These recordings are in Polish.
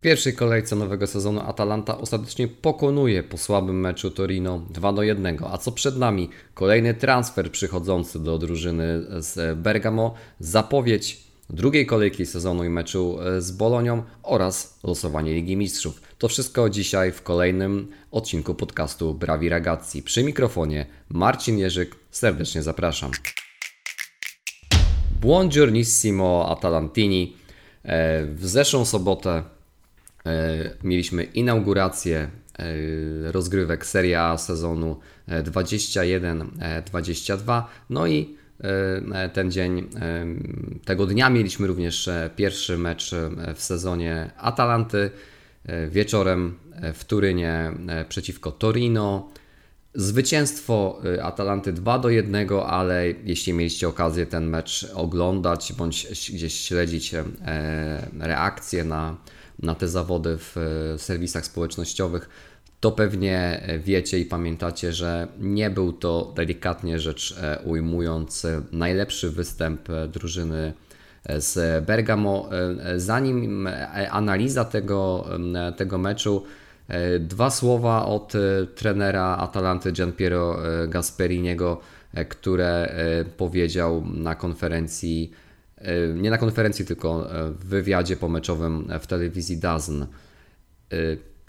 W pierwszej kolejce nowego sezonu Atalanta ostatecznie pokonuje po słabym meczu Torino 2 do 1. A co przed nami? Kolejny transfer przychodzący do drużyny z Bergamo, zapowiedź drugiej kolejki sezonu i meczu z Bolonią oraz losowanie Ligi Mistrzów. To wszystko dzisiaj w kolejnym odcinku podcastu Brawi Ragazzi. Przy mikrofonie Marcin Jerzyk, serdecznie zapraszam. Buongiornissimo Atalantini. E, w zeszłą sobotę mieliśmy inaugurację e, rozgrywek Serie A sezonu 21-22. No i ten dzień, tego dnia mieliśmy również pierwszy mecz w sezonie Atalanty. Wieczorem w Turynie przeciwko Torino. Zwycięstwo Atalanty 2 do 1, ale jeśli mieliście okazję ten mecz oglądać bądź gdzieś śledzić e, reakcje na, na te zawody w e, serwisach społecznościowych, to pewnie wiecie i pamiętacie, że nie był to delikatnie rzecz e, ujmując najlepszy występ drużyny z Bergamo. Zanim analiza tego, tego meczu, E, dwa słowa od e, trenera Atalanty Gianpiero e, Gasperiniego, które powiedział na konferencji, nie na konferencji, tylko w wywiadzie pomeczowym w telewizji DAZN.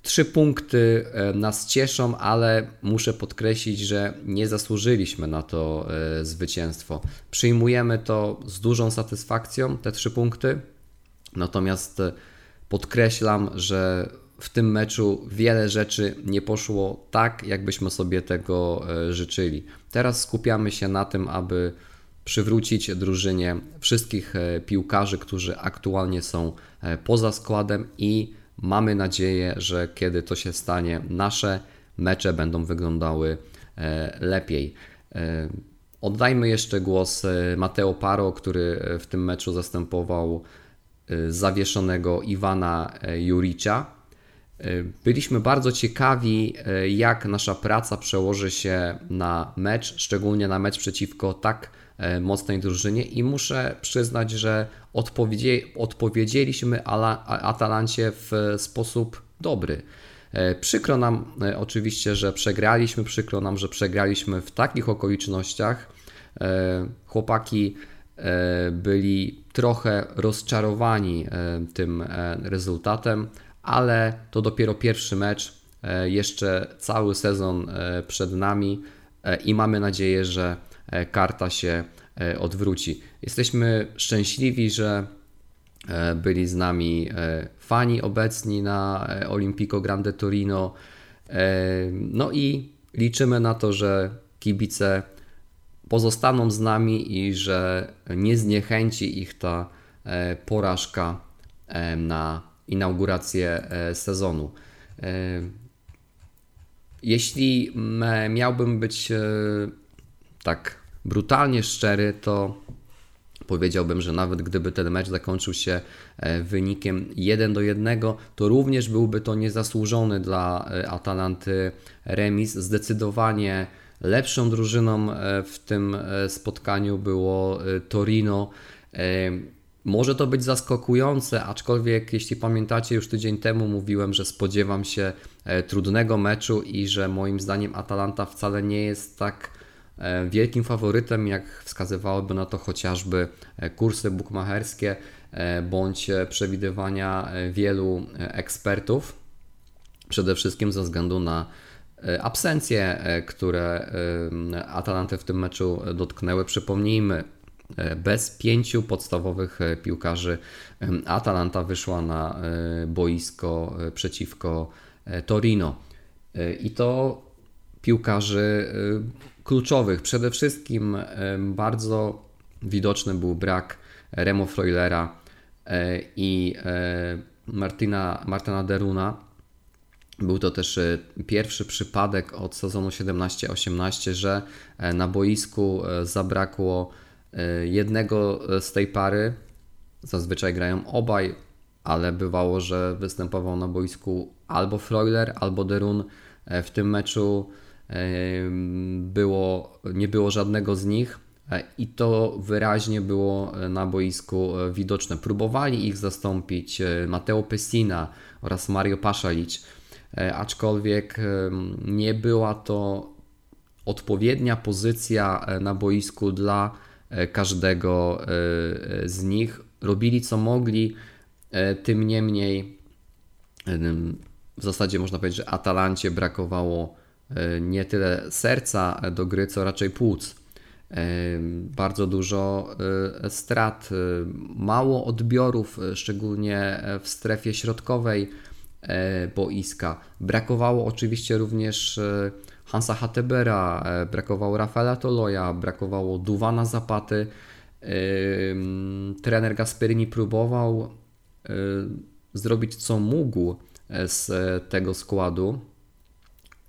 Trzy punkty nas cieszą, ale muszę podkreślić, że nie zasłużyliśmy na to zwycięstwo. Przyjmujemy to z dużą satysfakcją, te trzy punkty. Natomiast podkreślam, że w tym meczu wiele rzeczy nie poszło tak, jakbyśmy sobie tego e, życzyli. Teraz skupiamy się na tym, aby przywrócić drużynie wszystkich e, piłkarzy, którzy aktualnie są e, poza składem i mamy nadzieję, że kiedy to się stanie, nasze mecze będą wyglądały lepiej. Oddajmy jeszcze głos Mateo Paro, który w tym meczu zastępował zawieszonego Iwana Juricza. Byliśmy bardzo ciekawi, e, jak nasza praca przełoży się na mecz, szczególnie na mecz przeciwko tak e, mocnej drużynie i muszę przyznać, że odpowiedzieliśmy Atalancie w sposób dobry. E, przykro nam oczywiście, że przegraliśmy, przykro nam, że przegraliśmy w takich okolicznościach. Chłopaki byli trochę rozczarowani tym rezultatem, ale to dopiero pierwszy mecz. E, jeszcze cały sezon e, przed nami e, i mamy nadzieję, że karta się odwróci. Jesteśmy szczęśliwi, że byli z nami fani obecni na Olimpico Grande Torino. No i liczymy na to, że kibice pozostaną z nami i że nie zniechęci ich ta porażka na inaugurację e, sezonu. E, jeśli miałbym być e, tak brutalnie szczery, to powiedziałbym, że nawet gdyby ten mecz zakończył się wynikiem 1 do 1, to również byłby to niezasłużony dla Atalanty remis. Zdecydowanie lepszą drużyną w tym spotkaniu było Torino. Może to być zaskakujące, aczkolwiek jeśli pamiętacie, już tydzień temu mówiłem, że spodziewam się e, trudnego meczu i że moim zdaniem Atalanta wcale nie jest tak e, wielkim faworytem, jak wskazywałyby na to chociażby e, kursy bukmacherskie bądź przewidywania wielu ekspertów. Przede wszystkim ze względu na absencje, które Atalantę w tym meczu dotknęły. Przypomnijmy, E, bez pięciu podstawowych e, piłkarzy Atalanta wyszła na e, boisko przeciwko Torino. I to piłkarzy kluczowych. Przede wszystkim bardzo widoczny był brak Remo Freulera i Martina, Martina Deruna. Był to też pierwszy przypadek od sezonu 17-18, że na boisku zabrakło jednego z tej pary. Zazwyczaj grają obaj, ale bywało, że występował na boisku albo Freuler, albo Derun. W tym meczu było, nie było żadnego z nich. i to wyraźnie było na boisku widoczne. Próbowali ich zastąpić Mateo Pessina oraz Mario Paszalicz, aczkolwiek nie była to odpowiednia pozycja na boisku dla każdego z nich. Robili co mogli, tym niemniej w zasadzie można powiedzieć, że Atalancie brakowało e, nie tyle serca do gry, co raczej płuc. E, bardzo dużo e, strat, mało odbiorów, szczególnie w strefie środkowej boiska. Brakowało oczywiście również Hansa Hattebera, brakowało Rafaela Toloja, brakowało Duwana Zapaty. Trener Gasperini próbował zrobić co mógł z tego składu.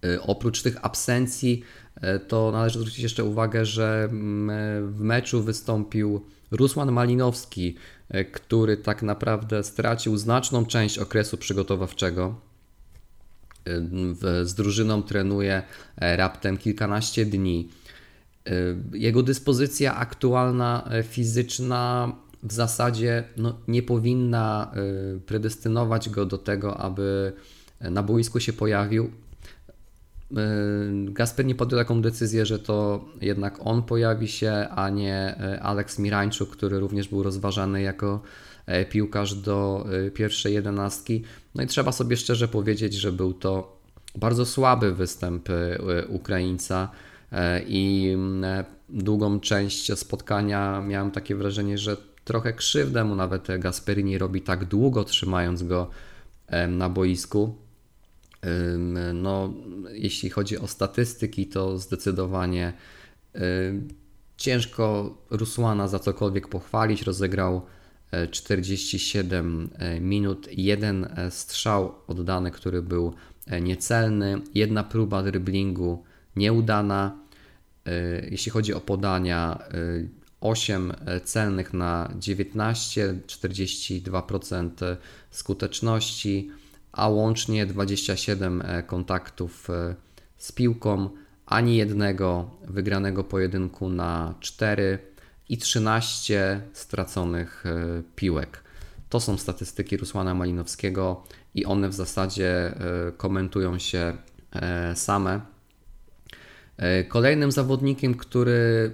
E, oprócz tych absencji, e, to należy zwrócić jeszcze uwagę, że mm, w meczu wystąpił Rusłan Malinowski, e, który tak naprawdę stracił znaczną część okresu przygotowawczego. Z drużyną trenuje raptem kilkanaście dni. Jego dyspozycja aktualna fizyczna w zasadzie no, nie powinna y, predestynować go do tego, aby na boisku się pojawił. Y, Gasper nie podjął taką decyzję, że to jednak on pojawi się, a nie y, Aleks Mirańczuk, który również był rozważany jako e, piłkarz do pierwszej jedenastki. No i trzeba sobie szczerze powiedzieć, że był to bardzo słaby występ Ukraińca e, i mm, długą część spotkania miałem takie wrażenie, że trochę krzywdę mu nawet Gasperini robi tak długo, trzymając go na boisku. No, jeśli chodzi o statystyki, to zdecydowanie ciężko Rusłana za cokolwiek pochwalić. Rozegrał 47 e, e, minut, jeden e, strzał oddany, który był niecelny, jedna próba dryblingu nieudana. Jeśli chodzi o podania, 8 e, celnych na 19, 42% skuteczności, a łącznie 27 e, kontaktów e, z piłką, ani jednego wygranego pojedynku na 4 i 13 straconych piłek. To są statystyki Rusłana Malinowskiego i one w zasadzie komentują się same. Kolejnym zawodnikiem, który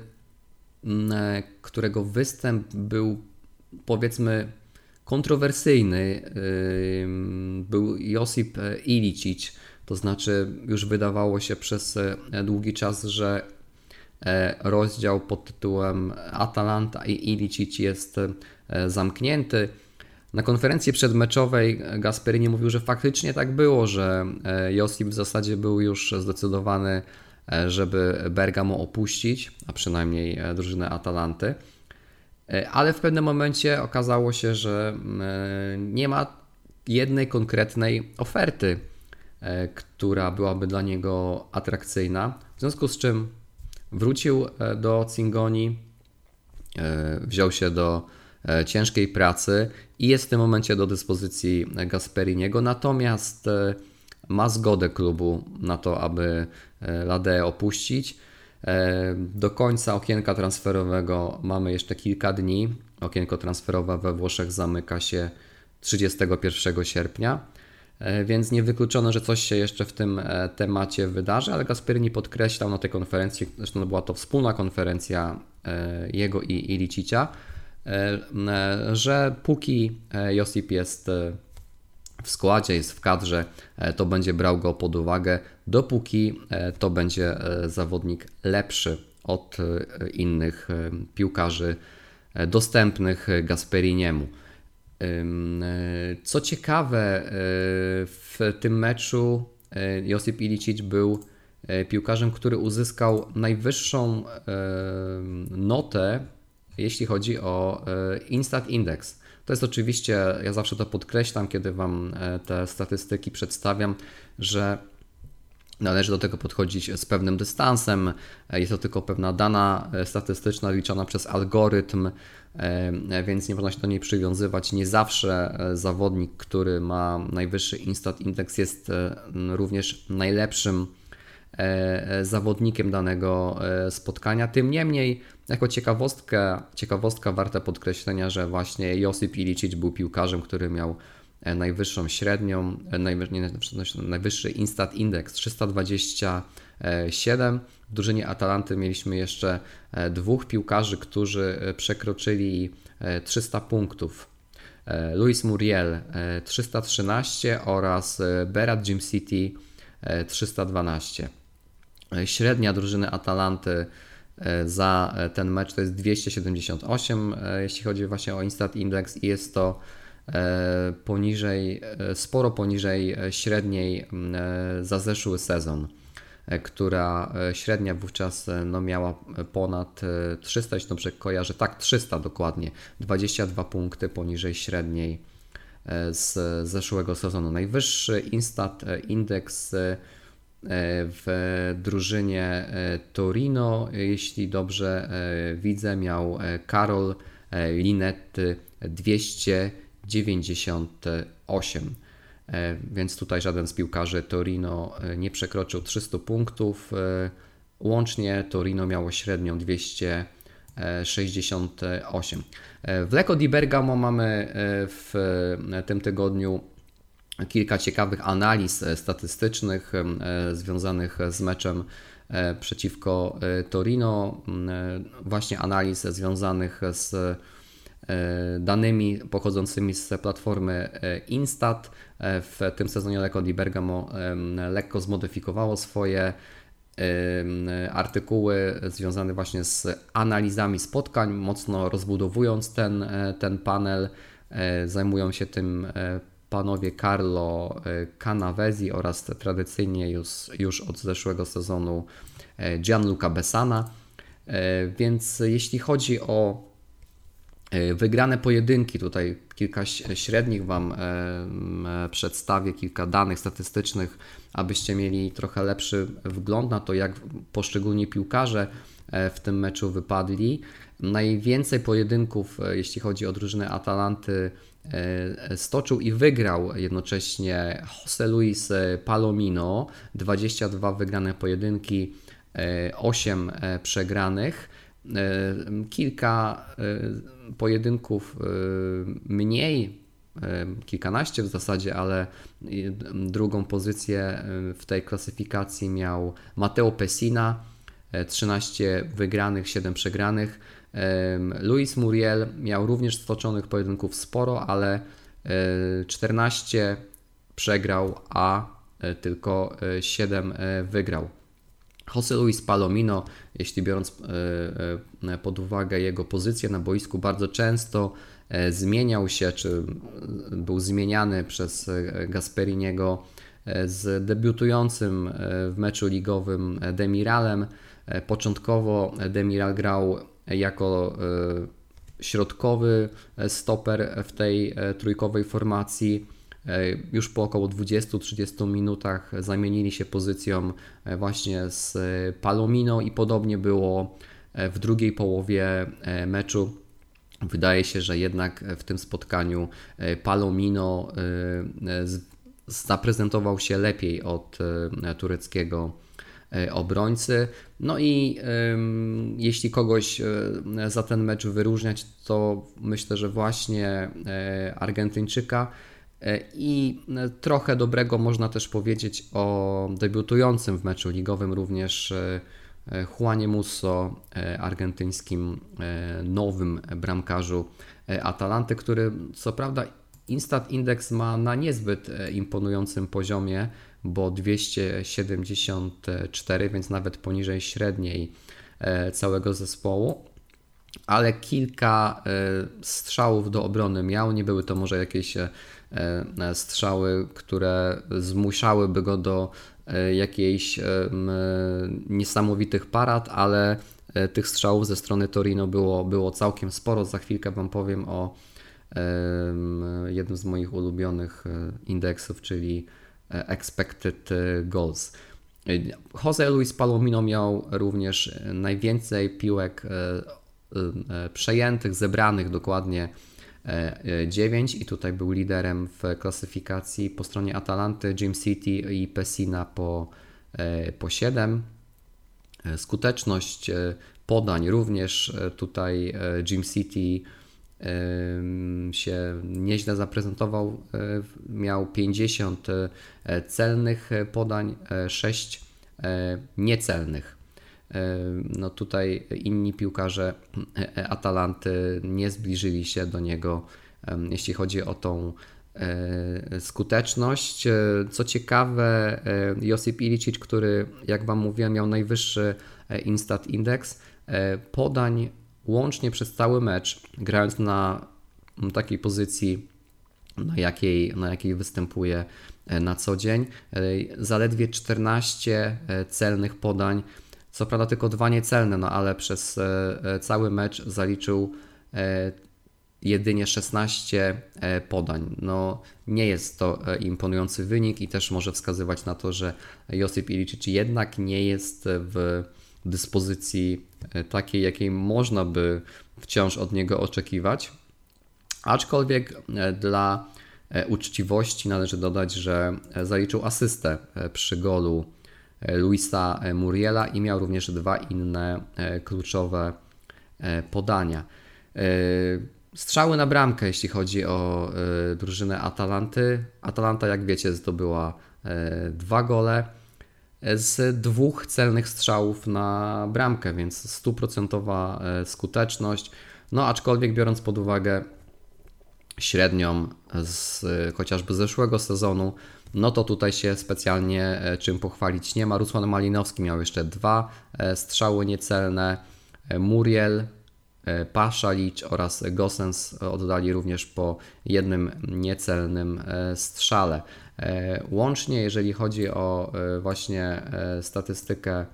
E, którego występ był powiedzmy kontrowersyjny, e, był Josip Ilicic. To znaczy, już wydawało się przez e, długi czas, że rozdział pod tytułem Atalanta i Ilicic jest zamknięty. Na konferencji przedmeczowej Gasperini mówił, że faktycznie tak było, że Josip w zasadzie był już zdecydowany E, żeby Bergamo opuścić, a przynajmniej e, drużynę Atalanty. E, ale w pewnym momencie okazało się, że nie ma jednej konkretnej oferty, która byłaby dla niego atrakcyjna. W związku z czym wrócił do Cingoni, wziął się do ciężkiej pracy i jest w tym momencie do dyspozycji Gasperiniego. Natomiast ma zgodę klubu na to, aby e, Ladę opuścić. E, do końca okienka transferowego mamy jeszcze kilka dni. Okienko transferowe we Włoszech zamyka się 31 sierpnia, e, więc niewykluczone, że coś się jeszcze w tym temacie wydarzy, ale Gasperini podkreślał na tej konferencji, zresztą była to wspólna konferencja jego i, i Licicia, że póki Josip jest w składzie, jest w kadrze, e, to będzie brał go pod uwagę, dopóki e, to będzie e, zawodnik lepszy od innych piłkarzy dostępnych Gasperiniemu. Co ciekawe, w tym meczu Josip Ilicic był piłkarzem, który uzyskał najwyższą notę, jeśli chodzi o Instat Index. To jest oczywiście, ja zawsze to podkreślam, kiedy Wam e, te statystyki przedstawiam, że Należy do tego podchodzić z pewnym dystansem. E, jest to tylko pewna dana e, statystyczna liczona przez algorytm, więc nie można się do niej przywiązywać. Nie zawsze zawodnik, który ma najwyższy Instat Index jest również najlepszym zawodnikiem danego spotkania. Tym niemniej, jako ciekawostka, ciekawostka warta podkreślenia, że właśnie Josip Ilicic był piłkarzem, który miał najwyższą średnią, najwyższy Instat Index 327. W drużynie Atalanty mieliśmy jeszcze dwóch piłkarzy, którzy przekroczyli 300 punktów E, Luis Muriel 313 e, oraz e, Berat Jim City 312. Średnia drużyny Atalanty za ten mecz to jest 278, jeśli chodzi właśnie o Instat Index i jest to poniżej, sporo poniżej średniej za zeszły sezon. E, która e, średnia wówczas e, no, miała ponad 300, jeśli dobrze kojarzę, tak 300 dokładnie, 22 punkty poniżej średniej z zeszłego sezonu. Najwyższy Instat Index w drużynie Torino, jeśli dobrze widzę, miał Karol Linetty 298. E, więc tutaj żaden z piłkarzy Torino e, nie przekroczył 300 punktów. E, łącznie Torino miało średnią 268. W Lecco di Bergamo mamy w tym tygodniu kilka ciekawych analiz statystycznych związanych z meczem przeciwko Torino, właśnie analiz związanych z E, danymi pochodzącymi z platformy e, Instat. E, w tym sezonie Lecco di Bergamo lekko zmodyfikowało swoje artykuły związane właśnie z analizami spotkań, mocno rozbudowując ten, ten panel. Zajmują się tym panowie Carlo Canavesi oraz tradycyjnie już, już od zeszłego sezonu Gianluca Bessana. Więc jeśli chodzi o E, wygrane pojedynki, tutaj kilka średnich Wam e, przedstawię, kilka danych statystycznych, abyście mieli trochę lepszy wgląd na to, jak poszczególni piłkarze e, w tym meczu wypadli. Najwięcej pojedynków, jeśli chodzi o drużynę Atalanty, stoczył i wygrał jednocześnie Jose Luis Palomino, 22 wygrane pojedynki, 8 przegranych. Kilka pojedynków y, mniej, y, kilkanaście w zasadzie, ale y, drugą pozycję w tej klasyfikacji miał Mateo Pessina, 13 wygranych, 7 przegranych. Luis Muriel miał również stoczonych pojedynków sporo, ale 14 przegrał, a tylko 7 wygrał. Jose Luis Palomino, jeśli biorąc e, e, pod uwagę jego pozycję na boisku, bardzo często e, zmieniał się, czy był zmieniany przez Gasperiniego z debiutującym w meczu ligowym Demiralem. Początkowo Demiral grał jako środkowy stoper w tej trójkowej formacji już po około 20-30 minutach zamienili się pozycją e, właśnie z Palomino i podobnie było e, w drugiej połowie meczu. Wydaje się, że jednak w tym spotkaniu Palomino zaprezentował się lepiej od tureckiego obrońcy. No i jeśli kogoś za ten mecz wyróżniać, to myślę, że właśnie Argentyńczyka E, I e, trochę dobrego można też powiedzieć o debiutującym w meczu ligowym również e, Juanie Musso, argentyńskim nowym bramkarzu Atalanty, który co prawda Instat Index ma na niezbyt imponującym poziomie, bo 274, więc nawet poniżej średniej całego zespołu, ale kilka strzałów do obrony miał. Nie były to może jakieś E, strzały, które zmuszałyby go do e, jakiejś e, niesamowitych parad, ale tych strzałów ze strony Torino było, było całkiem sporo. Za chwilkę Wam powiem o jednym z moich ulubionych indeksów, czyli expected goals. Jose Luis Palomino miał również najwięcej piłek przejętych, zebranych dokładnie 9 i tutaj był liderem w klasyfikacji po stronie Atalanty, Jim City i Pessina po po 7. Skuteczność podań również tutaj Jim City się nieźle zaprezentował. Miał 50 celnych podań, 6 niecelnych. No tutaj inni piłkarze Atalanty nie zbliżyli się do niego, jeśli chodzi o tą e, skuteczność. E, co ciekawe, e, Josip Ilicic, który jak Wam mówiłem miał najwyższy Instat Index, podań łącznie przez cały mecz, grając na takiej pozycji, na jakiej, na jakiej występuje na co dzień, zaledwie 14 celnych podań co prawda tylko dwa niecelne, no ale przez e, e, cały mecz zaliczył e, jedynie 16 podań. No, nie jest to imponujący wynik i też może wskazywać na to, że Josip Ilicic jednak nie jest w dyspozycji takiej, jakiej można by wciąż od niego oczekiwać. Aczkolwiek dla uczciwości należy dodać, że zaliczył asystę przy golu Luisa Muriela i miał również dwa inne e, kluczowe e, podania. E, strzały na bramkę, jeśli chodzi o drużynę Atalanty. Atalanta, jak wiecie, zdobyła dwa gole z dwóch celnych strzałów na bramkę, więc stuprocentowa skuteczność. No, aczkolwiek biorąc pod uwagę średnią z chociażby zeszłego sezonu, no to tutaj się specjalnie e, czym pochwalić nie ma. Rusłan Malinowski miał jeszcze dwa e, strzały niecelne. E, Muriel, Paszalicz oraz Gosens oddali również po jednym niecelnym strzale. Łącznie, jeżeli chodzi o właśnie statystykę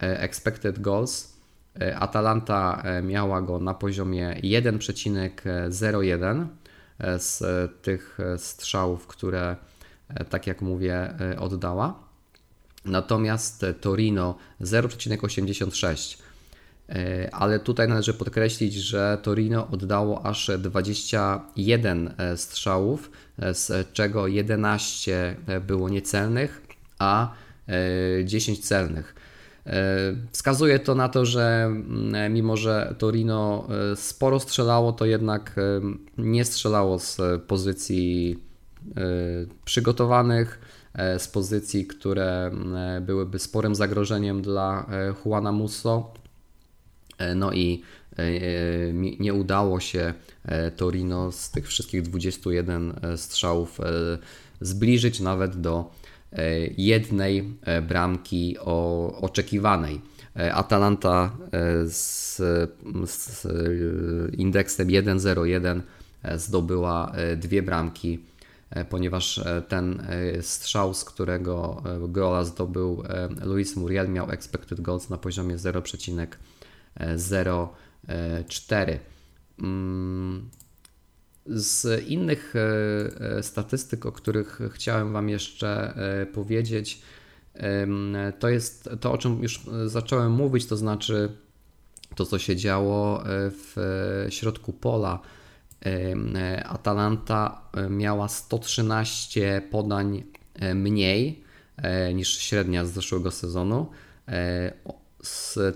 expected goals, Atalanta miała go na poziomie 1,01 z tych strzałów, które E, tak jak mówię, e, oddała. Natomiast Torino 0,86. E, ale tutaj należy podkreślić, że Torino oddało aż 21 strzałów, z czego 11 było niecelnych, a 10 celnych. Wskazuje to na to, że mm, mimo, że Torino sporo strzelało, to jednak nie strzelało z pozycji E, przygotowanych e, z pozycji, które e, byłyby sporym zagrożeniem dla Juana Musso. No i nie udało się Torino z tych wszystkich 21 strzałów zbliżyć nawet do jednej bramki oczekiwanej. Atalanta z, z indeksem 1-0-1 zdobyła dwie bramki E, ponieważ e, ten e, strzał, z którego gola zdobył Luis Muriel, miał expected goals na poziomie 0,04. Mm, z innych statystyk, o których chciałem Wam jeszcze powiedzieć, to jest to, o czym już zacząłem mówić, to znaczy to, co się działo w środku pola E, Atalanta e, miała 113 podań e, mniej niż średnia z zeszłego sezonu.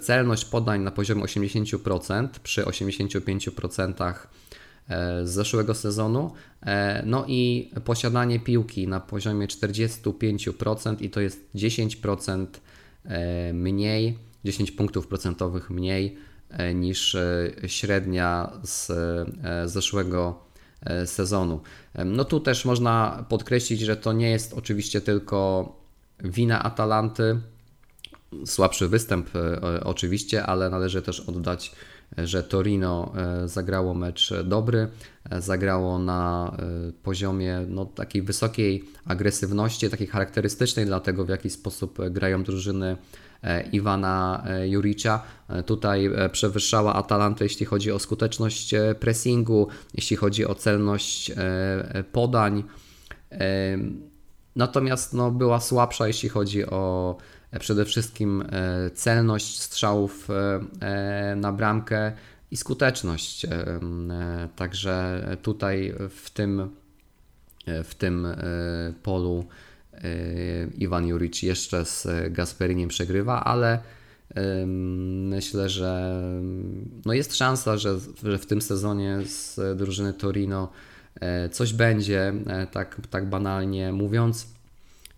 Celność podań na poziomie 80% przy 85% z zeszłego sezonu. No i posiadanie piłki na poziomie 45% i to jest 10% mniej, 10 punktów procentowych mniej E, niż e, średnia z e, zeszłego sezonu. No tu też można podkreślić, że to nie jest oczywiście tylko wina Atalanty, słabszy występ oczywiście, ale należy też oddać, że Torino zagrało mecz dobry, zagrało na poziomie no, takiej wysokiej agresywności, takiej charakterystycznej dla tego, w jaki sposób grają drużyny E, Iwana e, Juricza. E, tutaj przewyższała Atalantę, jeśli chodzi o skuteczność pressingu, jeśli chodzi o celność podań. Natomiast no, była słabsza, jeśli chodzi o przede wszystkim celność strzałów na bramkę i skuteczność. Także tutaj w tym, w tym polu Iwan Juric jeszcze z Gasperinem przegrywa, ale myślę, że no jest szansa, że, że w tym sezonie z drużyny Torino coś będzie, tak, tak banalnie mówiąc.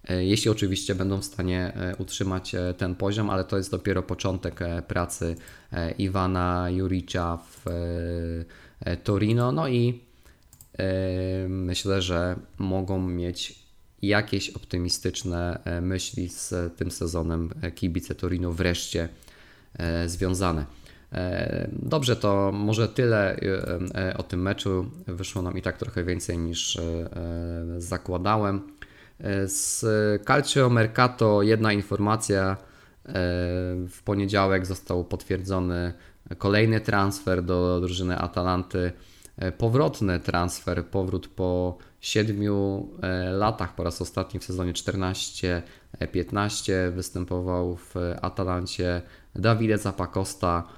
E, jeśli oczywiście będą w stanie e, utrzymać e, ten poziom, ale to jest dopiero początek pracy Iwana Juricza w Torino. No i myślę, że mogą mieć jakieś optymistyczne myśli z tym sezonem kibice Torino wreszcie związane. Dobrze, to może tyle o tym meczu. Wyszło nam i tak trochę więcej niż zakładałem. Z Calcio Mercato jedna informacja. E, w poniedziałek został potwierdzony kolejny transfer do drużyny Atalanty. E, powrotny transfer, powrót po 7 e, latach, po raz ostatni w sezonie 14-15 występował w Atalancie Davide Zapacosta,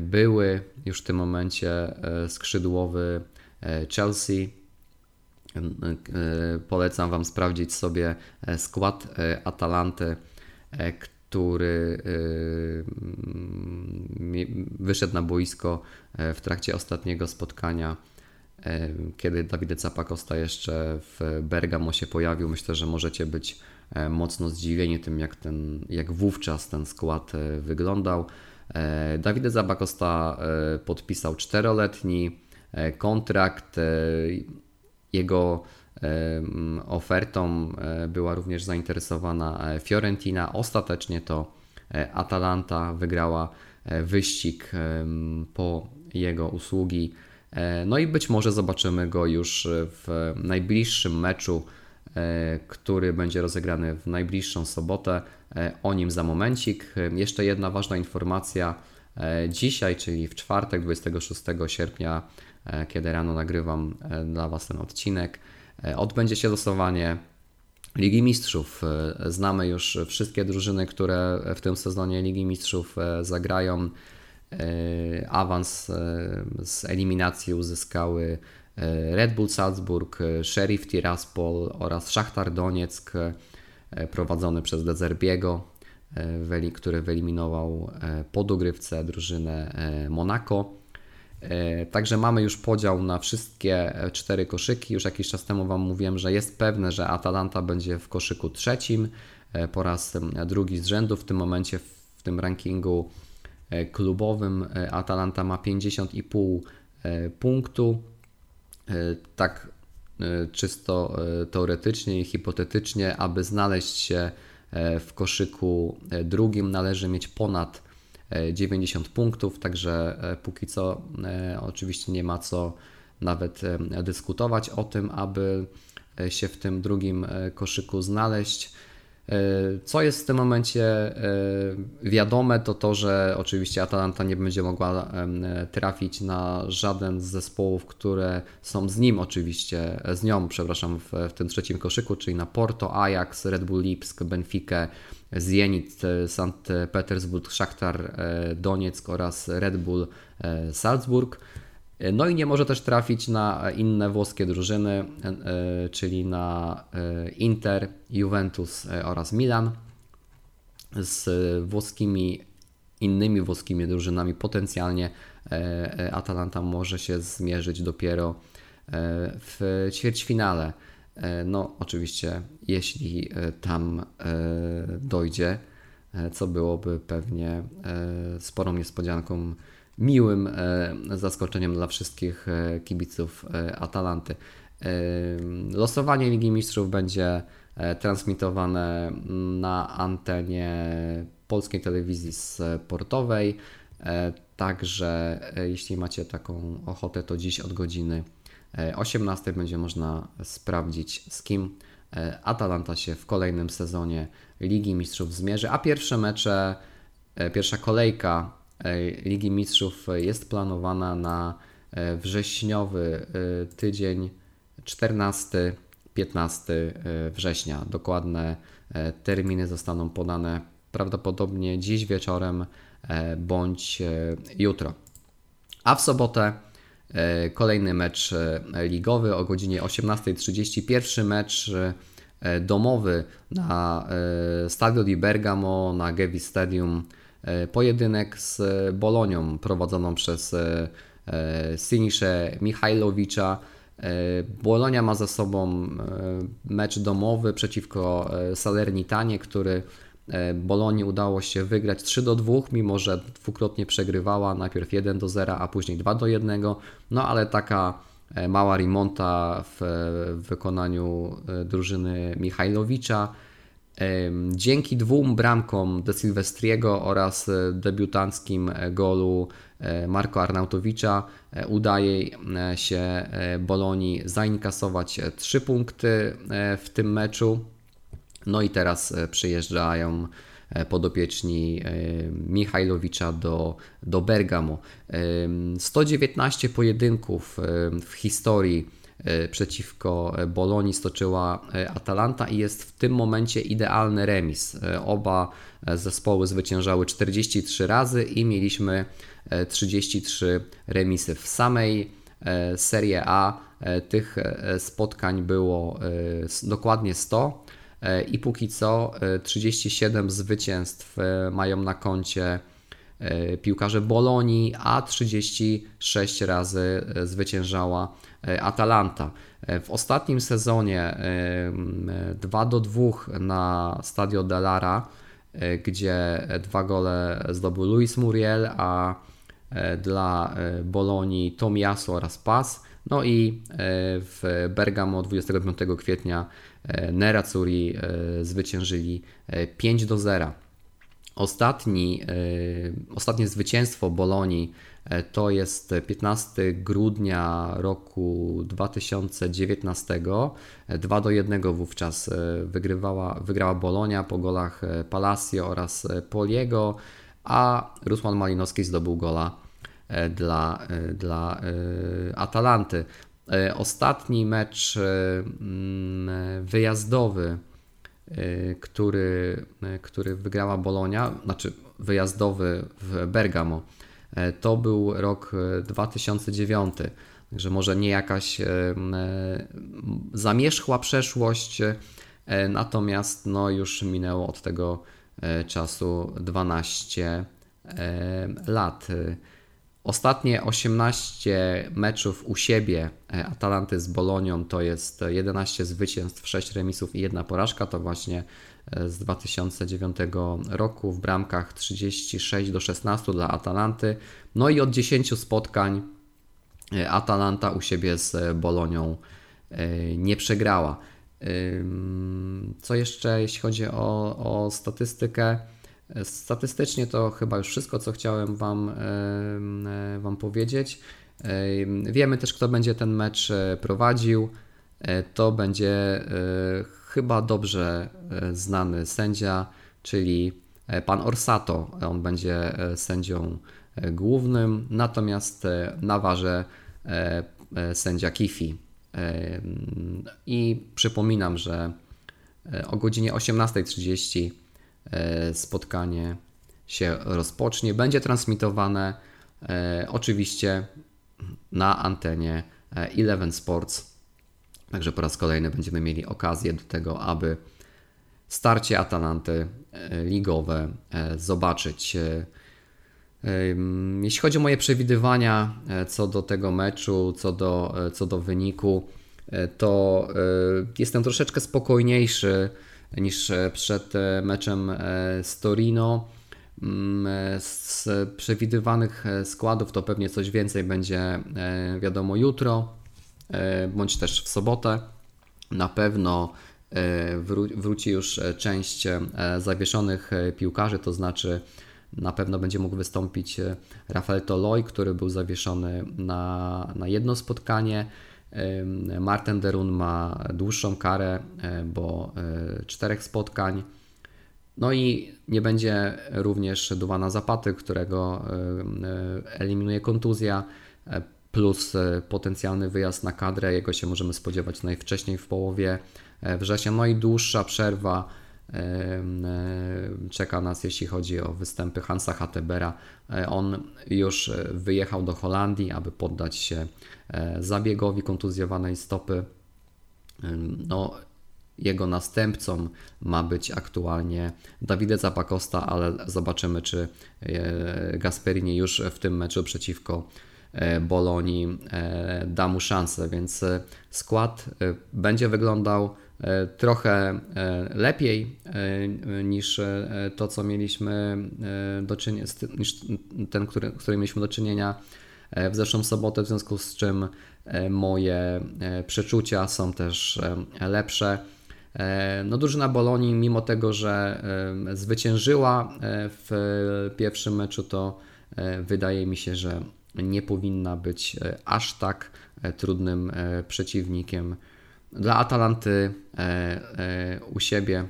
były już w tym momencie skrzydłowy Chelsea E, polecam Wam sprawdzić sobie e, skład e, Atalanty, który wyszedł na boisko w trakcie ostatniego spotkania, kiedy Dawid Zapakosta jeszcze w Bergamo się pojawił. Myślę, że możecie być mocno zdziwieni tym, jak, ten, jak wówczas ten skład wyglądał. Dawid Zapakosta podpisał czteroletni kontrakt jego ofertą e, była również zainteresowana e, Fiorentina. Ostatecznie to e, Atalanta wygrała wyścig po jego usługi. No i być może zobaczymy go już w najbliższym meczu, który będzie rozegrany w najbliższą sobotę. O nim za momencik. Jeszcze jedna ważna informacja. Dzisiaj, czyli w czwartek 26 sierpnia, kiedy rano nagrywam e, dla Was ten odcinek. E, odbędzie się losowanie Ligi Mistrzów. Znamy już wszystkie drużyny, które w tym sezonie Ligi Mistrzów zagrają. Awans z eliminacji uzyskały Red Bull Salzburg, Sheriff Tiraspol oraz Szachtar Donieck prowadzony przez Dezerbiego, który wyeliminował po dogrywce drużynę Monaco. E, także mamy już podział na wszystkie cztery koszyki. Już jakiś czas temu Wam mówiłem, że jest pewne, że Atalanta będzie w koszyku trzecim e, po raz drugi z rzędu. W tym momencie w tym rankingu e, klubowym Atalanta ma 50,5 punktu. Tak czysto teoretycznie i hipotetycznie, aby znaleźć się w koszyku drugim, należy mieć ponad 90 punktów, także e, póki co e, oczywiście nie ma co nawet e, dyskutować o tym, aby się w tym drugim koszyku znaleźć. Co jest w tym momencie wiadome, to to, że oczywiście Atalanta nie będzie mogła trafić na żaden z zespołów, które są z nim oczywiście, z nią, przepraszam, w, w tym trzecim koszyku, czyli na Porto, Ajax, Red Bull Lipsk, Benfica, Zenit, St. Petersburg, Shakhtar Donieck oraz Red Bull Salzburg. No i nie może też trafić na inne włoskie drużyny, czyli na Inter, Juventus oraz Milan. Z włoskimi, innymi włoskimi drużynami potencjalnie Atalanta może się zmierzyć dopiero w ćwierćfinale. E, no, oczywiście, jeśli e, tam e, dojdzie, co byłoby pewnie sporą niespodzianką, miłym zaskoczeniem dla wszystkich kibiców Atalanty. Losowanie Ligi Mistrzów będzie transmitowane na antenie polskiej telewizji sportowej. Także jeśli macie taką ochotę, to dziś od godziny 18 będzie można sprawdzić, z kim e, Atalanta się w kolejnym sezonie Ligi Mistrzów zmierzy, a pierwsze mecze, e, pierwsza kolejka e, Ligi Mistrzów jest planowana na wrześniowy tydzień 14-15 września. Dokładne terminy zostaną podane prawdopodobnie dziś wieczorem bądź jutro. A w sobotę E, kolejny mecz e, ligowy o godzinie 18.30. Pierwszy mecz domowy na Stadio di Bergamo, na Gevi Stadium, pojedynek z Bolonią prowadzoną przez Sinisze Michajlowicza. Bolonia ma za sobą mecz domowy przeciwko Salernitanie, który E, Bolonii udało się wygrać 3 do 2, mimo że dwukrotnie przegrywała, najpierw 1 do 0, a później 2 do 1. No ale taka e, mała remonta w, wykonaniu e, drużyny Michajlowicza. Dzięki dwóm bramkom De Silvestriego oraz debiutanckim golu Marko Arnautowicza udaje się Bolonii zainkasować 3 punkty w tym meczu. No i teraz e, przyjeżdżają e, podopieczni e, Michajlowicza do, do Bergamo. 119 pojedynków w historii przeciwko Bolonii stoczyła Atalanta i jest w tym momencie idealny remis. Oba zespoły zwyciężały 43 razy i mieliśmy 33 remisy. W samej Serie A tych spotkań było dokładnie 100 E, i póki co 37 e, zwycięstw e, mają na koncie piłkarze Bolonii, a 36 razy zwyciężała Atalanta. W ostatnim sezonie 2 do 2 na Stadio Delara, gdzie dwa gole zdobył Luis Muriel, a dla Bolonii Tomiasu oraz Pas. No i w Bergamo 25 kwietnia E, Nerazzurri e, zwyciężyli 5 e, do 0. Ostatni, ostatnie zwycięstwo Bolonii to jest 15 grudnia roku 2019. 2 do 1 wówczas wygrywała, wygrała Bolonia po golach Palacio oraz Poliego, a Rusłan Malinowski zdobył gola dla, dla Atalanty. E, ostatni mecz e, mm, wyjazdowy, e, który, który wygrała Bolonia, znaczy wyjazdowy w Bergamo, to był rok 2009. Także może nie jakaś zamierzchła przeszłość, natomiast no już minęło od tego czasu 12 lat. Ostatnie 18 meczów u siebie e, Atalanty z Bolonią to jest 11 zwycięstw, 6 remisów i jedna porażka. To właśnie e, z 2009 roku w bramkach 36 do 16 dla Atalanty. No i od 10 spotkań e, Atalanta u siebie z Bolonią nie przegrała. Co jeszcze jeśli chodzi o, o statystykę? Statystycznie to chyba już wszystko, co chciałem Wam, e, wam powiedzieć. Wiemy też, kto będzie ten mecz e, prowadził. E, to będzie chyba dobrze znany sędzia, czyli pan Orsato. On będzie sędzią głównym, natomiast na warze sędzia Kifi. I przypominam, że o godzinie 18.30 E, spotkanie się rozpocznie. Będzie transmitowane e, oczywiście na antenie e, Eleven Sports. Także po raz kolejny będziemy mieli okazję do tego, aby starcie Atalanty ligowe zobaczyć. Jeśli chodzi o moje przewidywania co do tego meczu, co do, co do wyniku, to jestem troszeczkę spokojniejszy niż e, przed e, meczem e, z Torino. Mm, z przewidywanych składów to pewnie coś więcej będzie wiadomo jutro, bądź też w sobotę. Na pewno wróci już część zawieszonych piłkarzy, to znaczy na pewno będzie mógł wystąpić Rafael Toloi, który był zawieszony na, na jedno spotkanie. Martin Derun ma dłuższą karę, e, bo e, czterech spotkań. No i nie będzie również Duwana Zapaty, którego e, eliminuje kontuzja, plus potencjalny wyjazd na kadrę. Jego się możemy spodziewać najwcześniej w połowie września. No i dłuższa przerwa czeka nas, jeśli chodzi o występy Hansa Hattebera. On już wyjechał do Holandii, aby poddać się E, zabiegowi kontuzjowanej stopy. No, jego następcą ma być aktualnie Davide Zapacosta, ale zobaczymy, czy Gasperini już w tym meczu przeciwko Bolonii da mu szansę, więc skład będzie wyglądał trochę lepiej niż to, co mieliśmy do czynienia, niż ten, który, który mieliśmy do czynienia w zeszłą sobotę, w związku z czym moje przeczucia są też lepsze. No, drużyna Bolonii, mimo tego, że zwyciężyła w pierwszym meczu, to wydaje mi się, że nie powinna być aż tak trudnym przeciwnikiem dla Atalanty u siebie.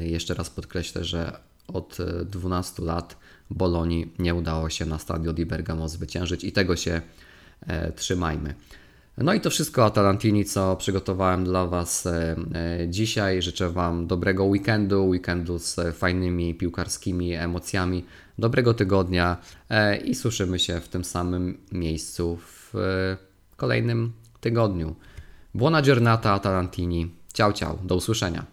Jeszcze raz podkreślę, że od 12 lat Bolonii nie udało się na stadio di Bergamo zwyciężyć i tego się trzymajmy. No i to wszystko Atalantini, co przygotowałem dla Was dzisiaj. Życzę Wam dobrego weekendu, weekendu z fajnymi piłkarskimi emocjami, dobrego tygodnia i słyszymy się w tym samym miejscu w kolejnym tygodniu. Buona giornata Tarantini. Ciao, ciao. Do usłyszenia.